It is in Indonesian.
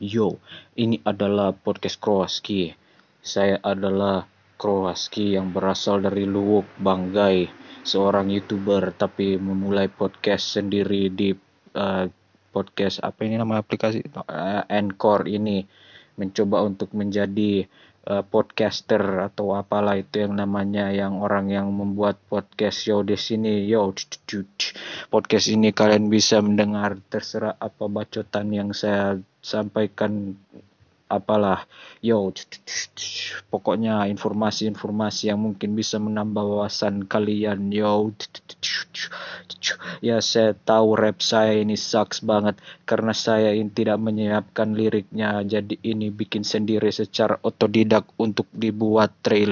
Yo, ini adalah podcast Kroaski. Saya adalah Kroaski yang berasal dari Luwuk, Banggai, seorang youtuber tapi memulai podcast sendiri di uh, podcast apa ini nama aplikasi uh, Anchor ini mencoba untuk menjadi uh, podcaster atau apalah itu yang namanya yang orang yang membuat podcast yo di sini yo podcast ini kalian bisa mendengar terserah apa bacotan yang saya sampaikan apalah yo pokoknya informasi-informasi yang mungkin bisa menambah wawasan kalian yo ya saya tahu rap saya ini sucks banget karena saya ini tidak menyiapkan liriknya. Jadi ini bikin sendiri secara otodidak untuk dibuat trailer